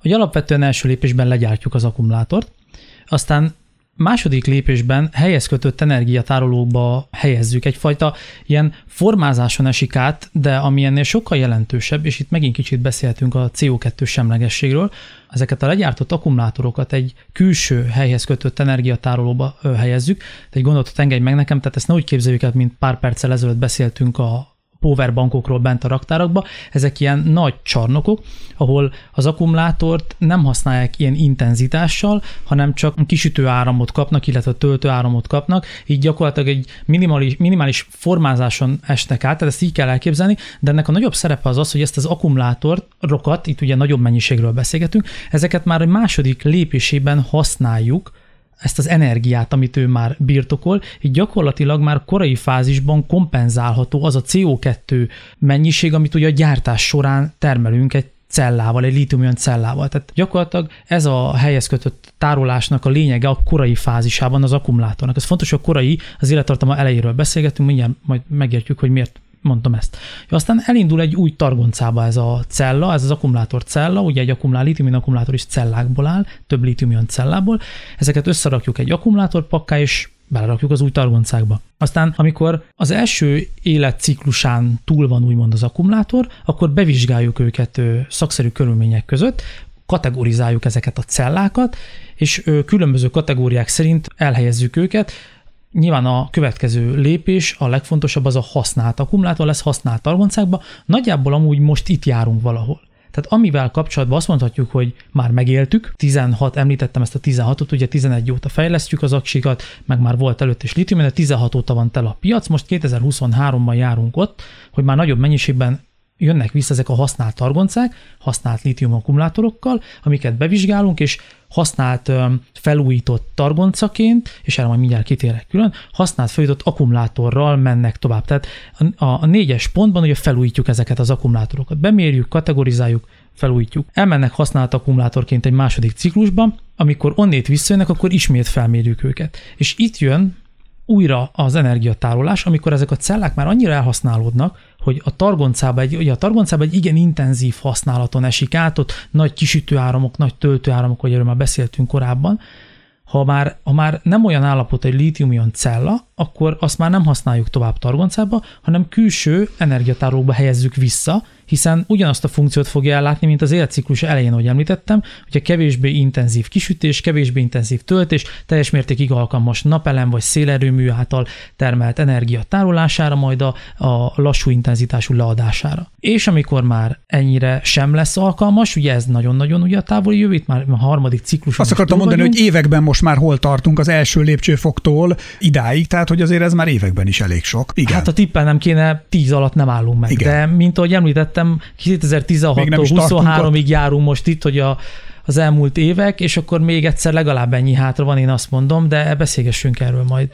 hogy alapvetően első lépésben legyártjuk az akkumulátort, aztán második lépésben helyez kötött energiatárolókba helyezzük. Egyfajta ilyen formázáson esik át, de ami ennél sokkal jelentősebb, és itt megint kicsit beszélhetünk a CO2 semlegességről, ezeket a legyártott akkumulátorokat egy külső helyhez kötött energiatárolóba helyezzük. Egy gondolatot engedj meg nekem, tehát ezt ne úgy képzeljük el, mint pár perccel ezelőtt beszéltünk a powerbankokról bent a raktárakba, ezek ilyen nagy csarnokok, ahol az akkumulátort nem használják ilyen intenzitással, hanem csak kisütő áramot kapnak, illetve töltő áramot kapnak, így gyakorlatilag egy minimális, minimális formázáson esnek át, tehát ezt így kell elképzelni, de ennek a nagyobb szerepe az az, hogy ezt az akkumulátorokat, itt ugye nagyobb mennyiségről beszélgetünk, ezeket már egy második lépésében használjuk, ezt az energiát, amit ő már birtokol, így gyakorlatilag már korai fázisban kompenzálható az a CO2 mennyiség, amit ugye a gyártás során termelünk egy cellával, egy lítium cellával. Tehát gyakorlatilag ez a helyez kötött tárolásnak a lényege a korai fázisában az akkumulátornak. Ez fontos, hogy a korai, az élettartama elejéről beszélgetünk, mindjárt majd megértjük, hogy miért mondtam ezt. Ja, aztán elindul egy új targoncába ez a cella, ez az akkumulátor cella, ugye egy akkumulá, litium akkumulátor is cellákból áll, több litium cellából. Ezeket összerakjuk egy akkumulátorpakká, és belerakjuk az új targoncákba. Aztán, amikor az első életciklusán túl van úgymond az akkumulátor, akkor bevizsgáljuk őket szakszerű körülmények között, kategorizáljuk ezeket a cellákat, és különböző kategóriák szerint elhelyezzük őket, Nyilván a következő lépés, a legfontosabb az a használt akkumulátor lesz használt targoncákba. Nagyjából amúgy most itt járunk valahol. Tehát amivel kapcsolatban azt mondhatjuk, hogy már megéltük, 16, említettem ezt a 16-ot, ugye 11 óta fejlesztjük az aksikat, meg már volt előtt is litium, de 16 óta van tele a piac, most 2023-ban járunk ott, hogy már nagyobb mennyiségben jönnek vissza ezek a használt targoncák, használt lítium akkumulátorokkal, amiket bevizsgálunk, és használt felújított targoncaként, és erre majd mindjárt kitérek külön, használt felújított akkumulátorral mennek tovább. Tehát a, a négyes pontban ugye felújítjuk ezeket az akkumulátorokat. Bemérjük, kategorizáljuk, felújítjuk. Elmennek használt akkumulátorként egy második ciklusban, amikor onnét visszajönnek, akkor ismét felmérjük őket. És itt jön újra az energiatárolás, amikor ezek a cellák már annyira elhasználódnak, hogy a targoncába egy, ugye a targoncába egy igen intenzív használaton esik át, ott nagy kisütőáramok, nagy töltőáramok, hogy erről már beszéltünk korábban, ha már, ha már nem olyan állapot egy lítium cella, akkor azt már nem használjuk tovább targoncába, hanem külső energiatárolóba helyezzük vissza, hiszen ugyanazt a funkciót fogja ellátni, mint az életciklus elején, ahogy említettem, hogy a kevésbé intenzív kisütés, kevésbé intenzív töltés, teljes mértékig alkalmas napelem vagy szélerőmű által termelt energia tárolására, majd a, a lassú intenzitású leadására. És amikor már ennyire sem lesz alkalmas, ugye ez nagyon-nagyon ugye a távoli jövő, itt már a harmadik ciklus. Azt akartam mondani, vagyunk. hogy években most már hol tartunk az első lépcsőfoktól idáig, tehát hogy azért ez már években is elég sok. Igen. Hát a tippel nem kéne, tíz alatt nem állunk meg. Igen. De mint ahogy említettem, 2016-tól 23-ig járunk most itt, hogy a az elmúlt évek, és akkor még egyszer legalább ennyi hátra van, én azt mondom, de beszélgessünk erről majd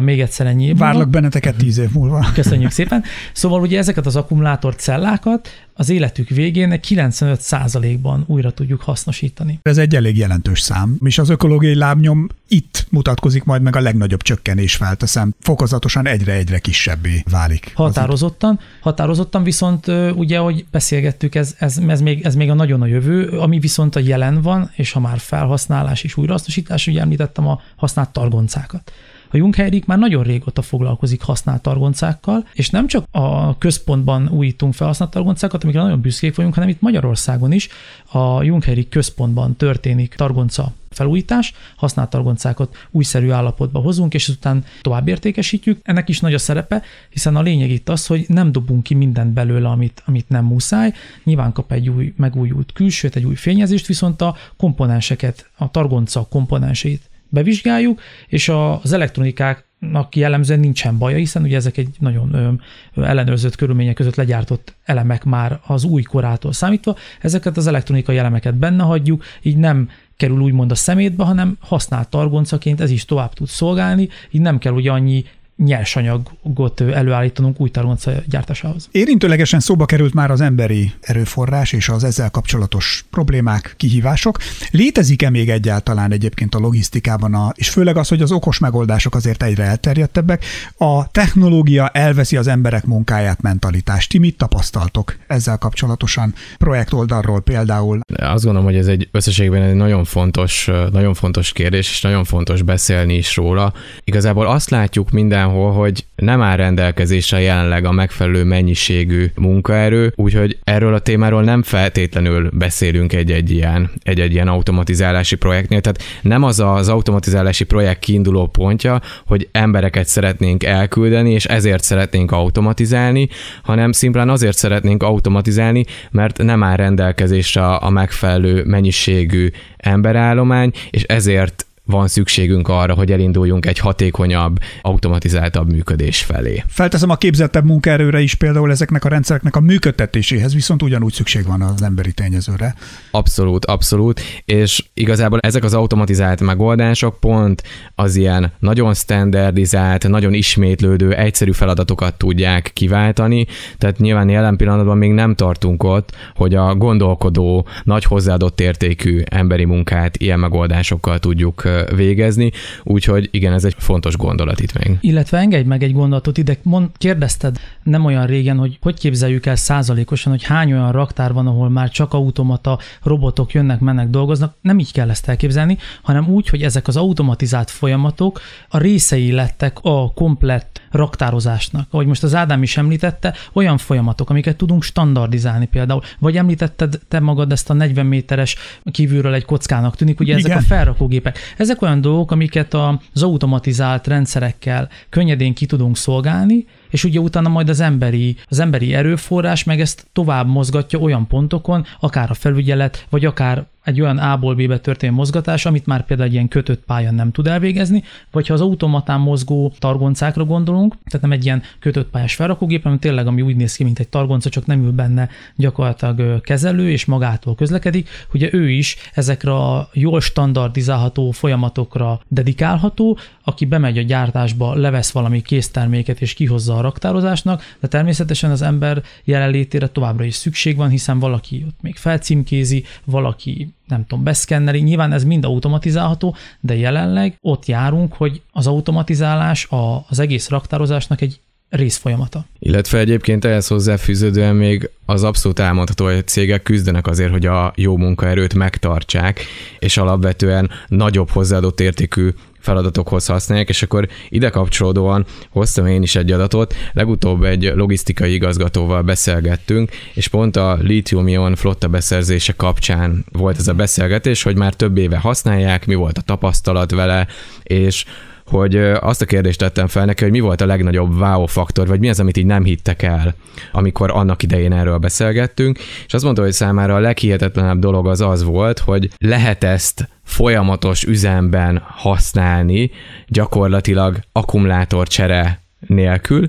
még egyszer ennyi. Várlak benneteket tíz év múlva. Köszönjük szépen. Szóval ugye ezeket az akkumulátor cellákat az életük végén 95%-ban újra tudjuk hasznosítani. Ez egy elég jelentős szám, és az ökológiai lábnyom itt mutatkozik majd meg a legnagyobb csökkenés felteszem. Fokozatosan egyre-egyre kisebbé válik. Határozottan, határozottan viszont ugye, hogy beszélgettük, ez, ez, ez, még, ez még a nagyon a jövő, ami viszont a jelen van, és ha már felhasználás és újrahasznosítás, ugye említettem a használt targoncákat. A Jungheirik már nagyon régóta foglalkozik használt targoncákkal, és nem csak a központban újítunk fel használt targoncákat, amikre nagyon büszkék vagyunk, hanem itt Magyarországon is a Jungheirik központban történik targonca felújítás, használt targoncákat újszerű állapotba hozunk, és azután tovább értékesítjük. Ennek is nagy a szerepe, hiszen a lényeg itt az, hogy nem dobunk ki mindent belőle, amit, amit nem muszáj. Nyilván kap egy új megújult külsőt, egy új fényezést, viszont a komponenseket, a targonca komponenseit bevizsgáljuk, és az elektronikáknak jellemzően nincsen baja, hiszen ugye ezek egy nagyon ellenőrzött körülmények között legyártott elemek már az új korától számítva. Ezeket az elektronikai elemeket benne hagyjuk, így nem kerül úgymond a szemétbe, hanem használt targoncaként ez is tovább tud szolgálni, így nem kell ugye annyi nyersanyagot előállítanunk új targonca gyártásához. Érintőlegesen szóba került már az emberi erőforrás és az ezzel kapcsolatos problémák, kihívások. Létezik-e még egyáltalán egyébként a logisztikában, a, és főleg az, hogy az okos megoldások azért egyre elterjedtebbek, a technológia elveszi az emberek munkáját, mentalitást. Ti mit tapasztaltok ezzel kapcsolatosan projekt oldalról például? Azt gondolom, hogy ez egy összességben egy nagyon fontos, nagyon fontos kérdés, és nagyon fontos beszélni is róla. Igazából azt látjuk minden mindenhol, hogy nem áll rendelkezésre jelenleg a megfelelő mennyiségű munkaerő, úgyhogy erről a témáról nem feltétlenül beszélünk egy-egy ilyen, egy-egy ilyen automatizálási projektnél. Tehát nem az az automatizálási projekt kiinduló pontja, hogy embereket szeretnénk elküldeni, és ezért szeretnénk automatizálni, hanem szimplán azért szeretnénk automatizálni, mert nem áll rendelkezésre a megfelelő mennyiségű emberállomány, és ezért van szükségünk arra, hogy elinduljunk egy hatékonyabb, automatizáltabb működés felé. Felteszem a képzettebb munkaerőre is például ezeknek a rendszereknek a működtetéséhez, viszont ugyanúgy szükség van az emberi tényezőre. Abszolút, abszolút, és igazából ezek az automatizált megoldások pont az ilyen nagyon standardizált, nagyon ismétlődő, egyszerű feladatokat tudják kiváltani, tehát nyilván jelen pillanatban még nem tartunk ott, hogy a gondolkodó, nagy hozzáadott értékű emberi munkát ilyen megoldásokkal tudjuk végezni, úgyhogy igen, ez egy fontos gondolat itt még. Illetve engedj meg egy gondolatot ide, mond, kérdezted nem olyan régen, hogy hogy képzeljük el százalékosan, hogy hány olyan raktár van, ahol már csak automata robotok jönnek, mennek, dolgoznak. Nem így kell ezt elképzelni, hanem úgy, hogy ezek az automatizált folyamatok a részei lettek a komplett raktározásnak. Ahogy most az Ádám is említette, olyan folyamatok, amiket tudunk standardizálni például. Vagy említetted te magad ezt a 40 méteres kívülről egy kockának tűnik, ugye ezek a felrakógépek. Ezek olyan dolgok, amiket az automatizált rendszerekkel könnyedén ki tudunk szolgálni, és ugye utána majd az emberi, az emberi erőforrás meg ezt tovább mozgatja olyan pontokon, akár a felügyelet, vagy akár egy olyan A-ból B-be történő mozgatás, amit már például egy ilyen kötött pályán nem tud elvégezni, vagy ha az automatán mozgó targoncákra gondolunk, tehát nem egy ilyen kötött pályás felrakógép, hanem tényleg ami úgy néz ki, mint egy targonca, csak nem ül benne gyakorlatilag kezelő, és magától közlekedik, ugye ő is ezekre a jól standardizálható folyamatokra dedikálható, aki bemegy a gyártásba, levesz valami készterméket és kihozza a raktározásnak, de természetesen az ember jelenlétére továbbra is szükség van, hiszen valaki ott még felcímkézi, valaki nem tudom, beszkenneli, nyilván ez mind automatizálható, de jelenleg ott járunk, hogy az automatizálás a, az egész raktározásnak egy részfolyamata. Illetve egyébként ehhez hozzáfűződően még az abszolút elmondható, hogy a cégek küzdenek azért, hogy a jó munkaerőt megtartsák, és alapvetően nagyobb hozzáadott értékű feladatokhoz használják, és akkor ide kapcsolódóan hoztam én is egy adatot. Legutóbb egy logisztikai igazgatóval beszélgettünk, és pont a lithium-ion flotta beszerzése kapcsán volt ez a beszélgetés, hogy már több éve használják, mi volt a tapasztalat vele, és hogy azt a kérdést tettem fel neki, hogy mi volt a legnagyobb wow faktor, vagy mi az, amit így nem hittek el, amikor annak idején erről beszélgettünk, és azt mondta, hogy számára a leghihetetlenebb dolog az az volt, hogy lehet ezt folyamatos üzemben használni, gyakorlatilag akkumulátorcsere nélkül,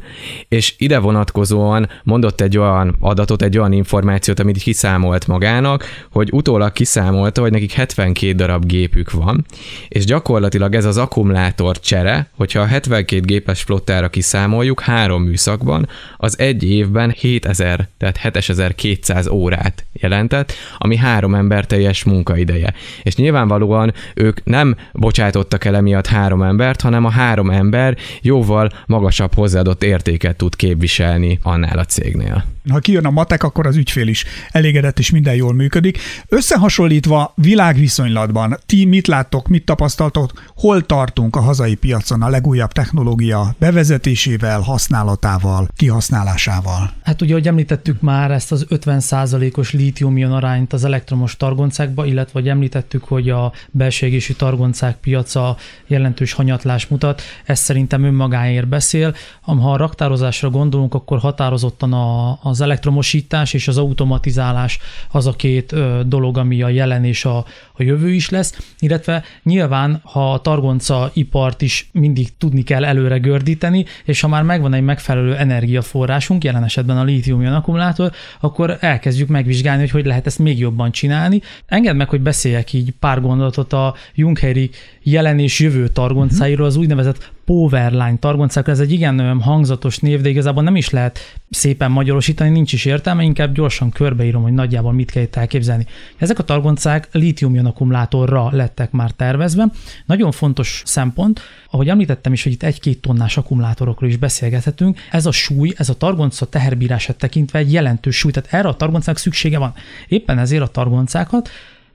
és ide vonatkozóan mondott egy olyan adatot, egy olyan információt, amit kiszámolt magának, hogy utólag kiszámolta, hogy nekik 72 darab gépük van, és gyakorlatilag ez az akkumulátor csere, hogyha a 72 gépes flottára kiszámoljuk három műszakban, az egy évben 7000, tehát 7200 órát jelentett, ami három ember teljes munkaideje. És nyilvánvalóan ők nem bocsátottak el emiatt három embert, hanem a három ember jóval magas magasabb hozzáadott értéket tud képviselni annál a cégnél. Ha kijön a matek, akkor az ügyfél is elégedett és minden jól működik. Összehasonlítva világviszonylatban, ti mit láttok, mit tapasztaltok, hol tartunk a hazai piacon a legújabb technológia bevezetésével, használatával, kihasználásával? Hát ugye, ahogy említettük már ezt az 50%-os lítium arányt az elektromos targoncákba, illetve hogy említettük, hogy a belső égési targoncák piaca jelentős hanyatlás mutat, ez szerintem önmagáért beszél, ha a raktározásra gondolunk, akkor határozottan a, az elektromosítás és az automatizálás az a két dolog, ami a jelen és a, a jövő is lesz, illetve nyilván, ha a targonca ipart is mindig tudni kell előre gördíteni, és ha már megvan egy megfelelő energiaforrásunk, jelen esetben a lítium akkumulátor, akkor elkezdjük megvizsgálni, hogy hogy lehet ezt még jobban csinálni. Engedd meg, hogy beszéljek így pár gondolatot a Jungheri jelen és jövő targoncáiról, az úgynevezett Powerline targoncákra. Ez egy igen hangzatos név, de igazából nem is lehet szépen magyarosítani, nincs is értelme, inkább gyorsan körbeírom, hogy nagyjából mit kell itt elképzelni. Ezek a targoncák lítium akkumulátorra lettek már tervezve. Nagyon fontos szempont, ahogy említettem is, hogy itt egy-két tonnás akkumulátorokról is beszélgethetünk, ez a súly, ez a targonca teherbírását tekintve egy jelentős súly, tehát erre a targoncák szüksége van. Éppen ezért a targoncákat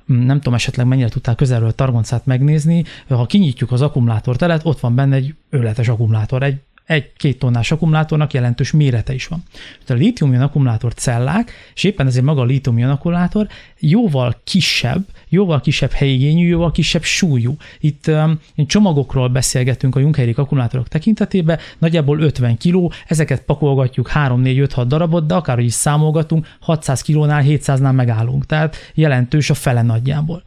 nem tudom esetleg mennyire tudtál közelről targoncát megnézni, ha kinyitjuk az akkumulátortelet, ott van benne egy őletes akkumulátor, egy egy-két tonnás akkumulátornak jelentős mérete is van. A lítium akkumulátor cellák, és éppen ezért maga a lítium akkumulátor jóval kisebb, jóval kisebb helyigényű, jóval kisebb súlyú. Itt um, csomagokról beszélgetünk a Junkerik akkumulátorok tekintetében, nagyjából 50 kg, ezeket pakolgatjuk 3-4-5-6 darabot, de akárhogy is számolgatunk, 600 kilónál, 700-nál megállunk, tehát jelentős a fele nagyjából.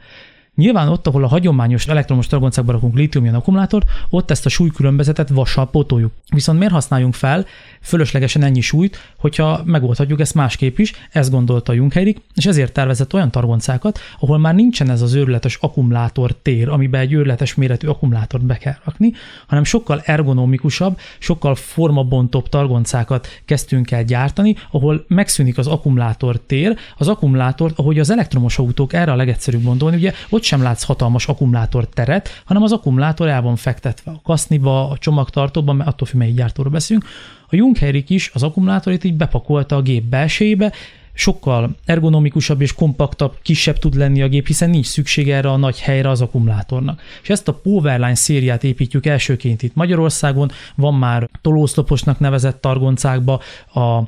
Nyilván ott, ahol a hagyományos elektromos targoncákba rakunk lítium akkumulátort, ott ezt a súlykülönbözetet vassal pótoljuk. Viszont miért használjunk fel fölöslegesen ennyi súlyt, hogyha megoldhatjuk ezt másképp is, ezt gondolta Junkerik, és ezért tervezett olyan targoncákat, ahol már nincsen ez az őrületes akkumulátor tér, amiben egy őrületes méretű akkumulátort be kell rakni, hanem sokkal ergonomikusabb, sokkal formabontóbb targoncákat kezdtünk el gyártani, ahol megszűnik az akkumulátor tér, az akkumulátort, ahogy az elektromos autók erre a legegyszerűbb gondolni, ugye ott sem látsz hatalmas akkumulátor teret, hanem az akkumulátor el van fektetve a kaszniba, a csomagtartóban, mert attól függ, melyik gyártóról beszélünk. A Junkerik is az akkumulátorit így bepakolta a gép belsejébe, sokkal ergonomikusabb és kompaktabb, kisebb tud lenni a gép, hiszen nincs szükség erre a nagy helyre az akkumulátornak. És ezt a Powerline szériát építjük elsőként itt Magyarországon, van már tolószloposnak nevezett targoncákba, a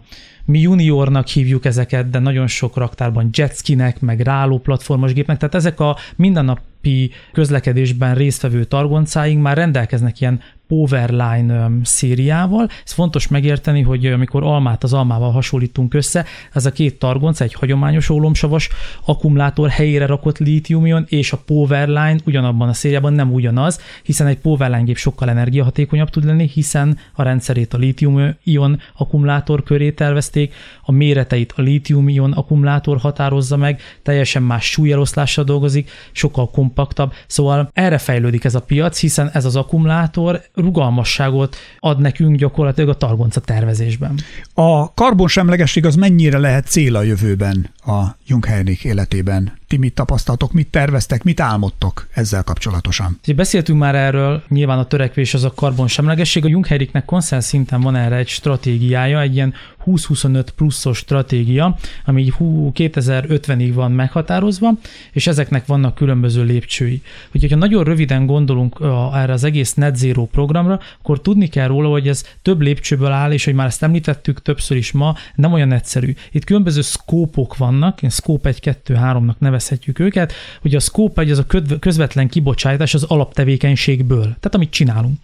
mi juniornak hívjuk ezeket, de nagyon sok raktárban jetskinek, meg ráló platformos gépnek, tehát ezek a mindennapi közlekedésben résztvevő targoncáink már rendelkeznek ilyen Powerline szériával. Ez fontos megérteni, hogy amikor almát az almával hasonlítunk össze, ez a két targonc, egy hagyományos ólomsavas akkumulátor helyére rakott lítiumion, és a Powerline ugyanabban a szériában nem ugyanaz, hiszen egy Powerline gép sokkal energiahatékonyabb tud lenni, hiszen a rendszerét a lítium-ion akkumulátor köré tervezték tervezték, a méreteit a lítium-ion akkumulátor határozza meg, teljesen más súlyeloszlással dolgozik, sokkal kompaktabb, szóval erre fejlődik ez a piac, hiszen ez az akkumulátor rugalmasságot ad nekünk gyakorlatilag a targonca tervezésben. A karbonsemlegesség az mennyire lehet cél a jövőben a Jungheinrich életében? Ti mit tapasztaltok, mit terveztek, mit álmodtok ezzel kapcsolatosan? Beszéltünk már erről, nyilván a törekvés az a karbonsemlegesség. A Jungheinrichnek konszenz szinten van erre egy stratégiája, egy ilyen 20-25 pluszos stratégia, ami így 2050-ig van meghatározva, és ezeknek vannak különböző lépcsői. Úgyhogy, ha nagyon röviden gondolunk erre az egész net zero programra, akkor tudni kell róla, hogy ez több lépcsőből áll, és hogy már ezt említettük többször is ma, nem olyan egyszerű. Itt különböző szkópok vannak, scope 1, 2, 3-nak nevezhetjük őket, hogy a scope 1 az a közvetlen kibocsátás az alaptevékenységből, tehát amit csinálunk.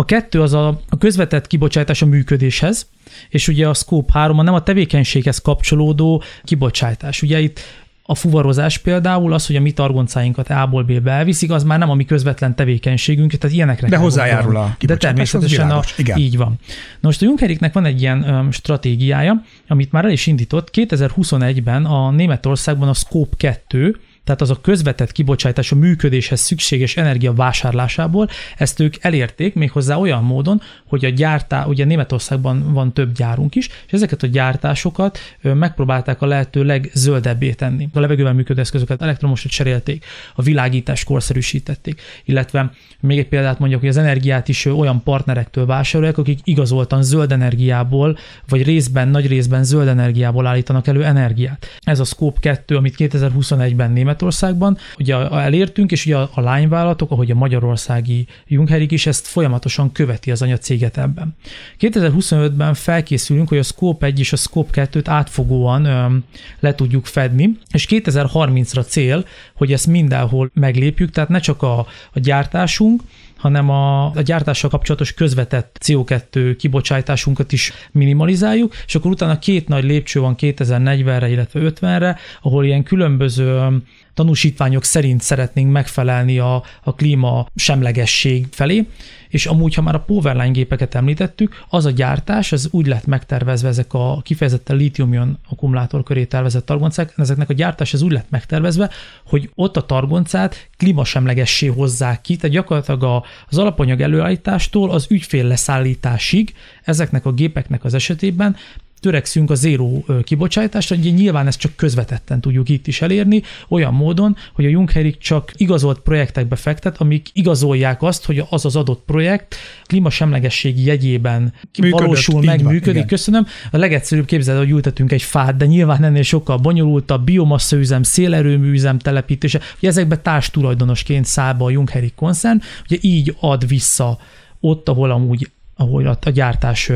A kettő az a, a közvetett kibocsátás a működéshez, és ugye a Scope 3 a nem a tevékenységhez kapcsolódó kibocsátás. Ugye itt a fuvarozás például, az, hogy a mi targoncáinkat A-ból B-be elviszik, az már nem a mi közvetlen tevékenységünk, tehát ilyenekre De hozzájárul a De természetesen a, Igen. így van. Na most a Junckeriknek van egy ilyen um, stratégiája, amit már el is indított. 2021-ben a Németországban a Scope 2, tehát az a közvetett kibocsátás a működéshez szükséges energia vásárlásából, ezt ők elérték méghozzá olyan módon, hogy a gyártá, ugye Németországban van több gyárunk is, és ezeket a gyártásokat megpróbálták a lehető legzöldebbé tenni. A levegővel működő eszközöket elektromosra cserélték, a világítást korszerűsítették, illetve még egy példát mondjak, hogy az energiát is olyan partnerektől vásárolják, akik igazoltan zöld energiából, vagy részben, nagy részben zöld energiából állítanak elő energiát. Ez a Scope 2, amit 2021-ben Németországban ugye elértünk, és ugye a, a lányvállalatok, ahogy a magyarországi Jungherik is ezt folyamatosan követi az anyacéget ebben. 2025-ben felkészülünk, hogy a Scope 1 és a Scope 2-t átfogóan öm, le tudjuk fedni, és 2030-ra cél, hogy ezt mindenhol meglépjük, tehát ne csak a, a gyártásunk, hanem a, a gyártással kapcsolatos közvetett CO2 kibocsátásunkat is minimalizáljuk, és akkor utána két nagy lépcső van 2040-re, illetve 50-re, ahol ilyen különböző tanúsítványok szerint szeretnénk megfelelni a, a klíma semlegesség felé, és amúgy, ha már a Powerline gépeket említettük, az a gyártás, az úgy lett megtervezve ezek a kifejezetten litium akkumulátor köré tervezett targoncák, ezeknek a gyártás az úgy lett megtervezve, hogy ott a targoncát klímasemlegessé hozzák ki, tehát gyakorlatilag az alapanyag előállítástól az ügyfél leszállításig ezeknek a gépeknek az esetében törekszünk a zéró kibocsátásra, ugye nyilván ezt csak közvetetten tudjuk itt is elérni, olyan módon, hogy a Junckerik csak igazolt projektekbe fektet, amik igazolják azt, hogy az az adott projekt klímasemlegesség jegyében Működött, valósul meg, van, működik. Igen. Köszönöm. A legegyszerűbb képzeld, hogy ültetünk egy fát, de nyilván ennél sokkal bonyolultabb, biomasszaüzem, szélerőműüzem telepítése, hogy ezekbe társ tulajdonosként száll be a Junckerik koncern, ugye így ad vissza ott, ahol amúgy ahol a gyártás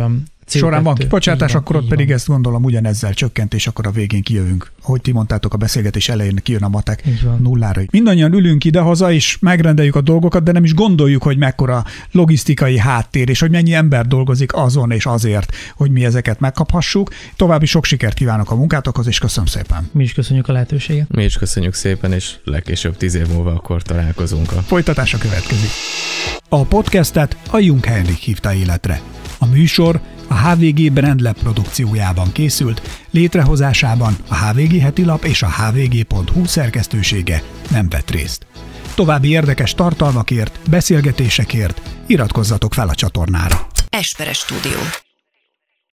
CO2. során van kibocsátás, van, akkor ott pedig van. ezt gondolom ugyanezzel csökkent, és akkor a végén kijövünk. Ahogy ti mondtátok, a beszélgetés elején kijön a matek nullára. Mindannyian ülünk ide-haza, és megrendeljük a dolgokat, de nem is gondoljuk, hogy mekkora logisztikai háttér, és hogy mennyi ember dolgozik azon és azért, hogy mi ezeket megkaphassuk. További sok sikert kívánok a munkátokhoz, és köszönöm szépen. Mi is köszönjük a lehetőséget. Mi is köszönjük szépen, és legkésőbb tíz év múlva akkor találkozunk. A... Folytatása következik. A podcastet a Jung Henrik hívta életre. A műsor a HVG Brandlab produkciójában készült, létrehozásában a HVG heti lap és a hvg.hu szerkesztősége nem vett részt. További érdekes tartalmakért, beszélgetésekért iratkozzatok fel a csatornára. Esperes Stúdió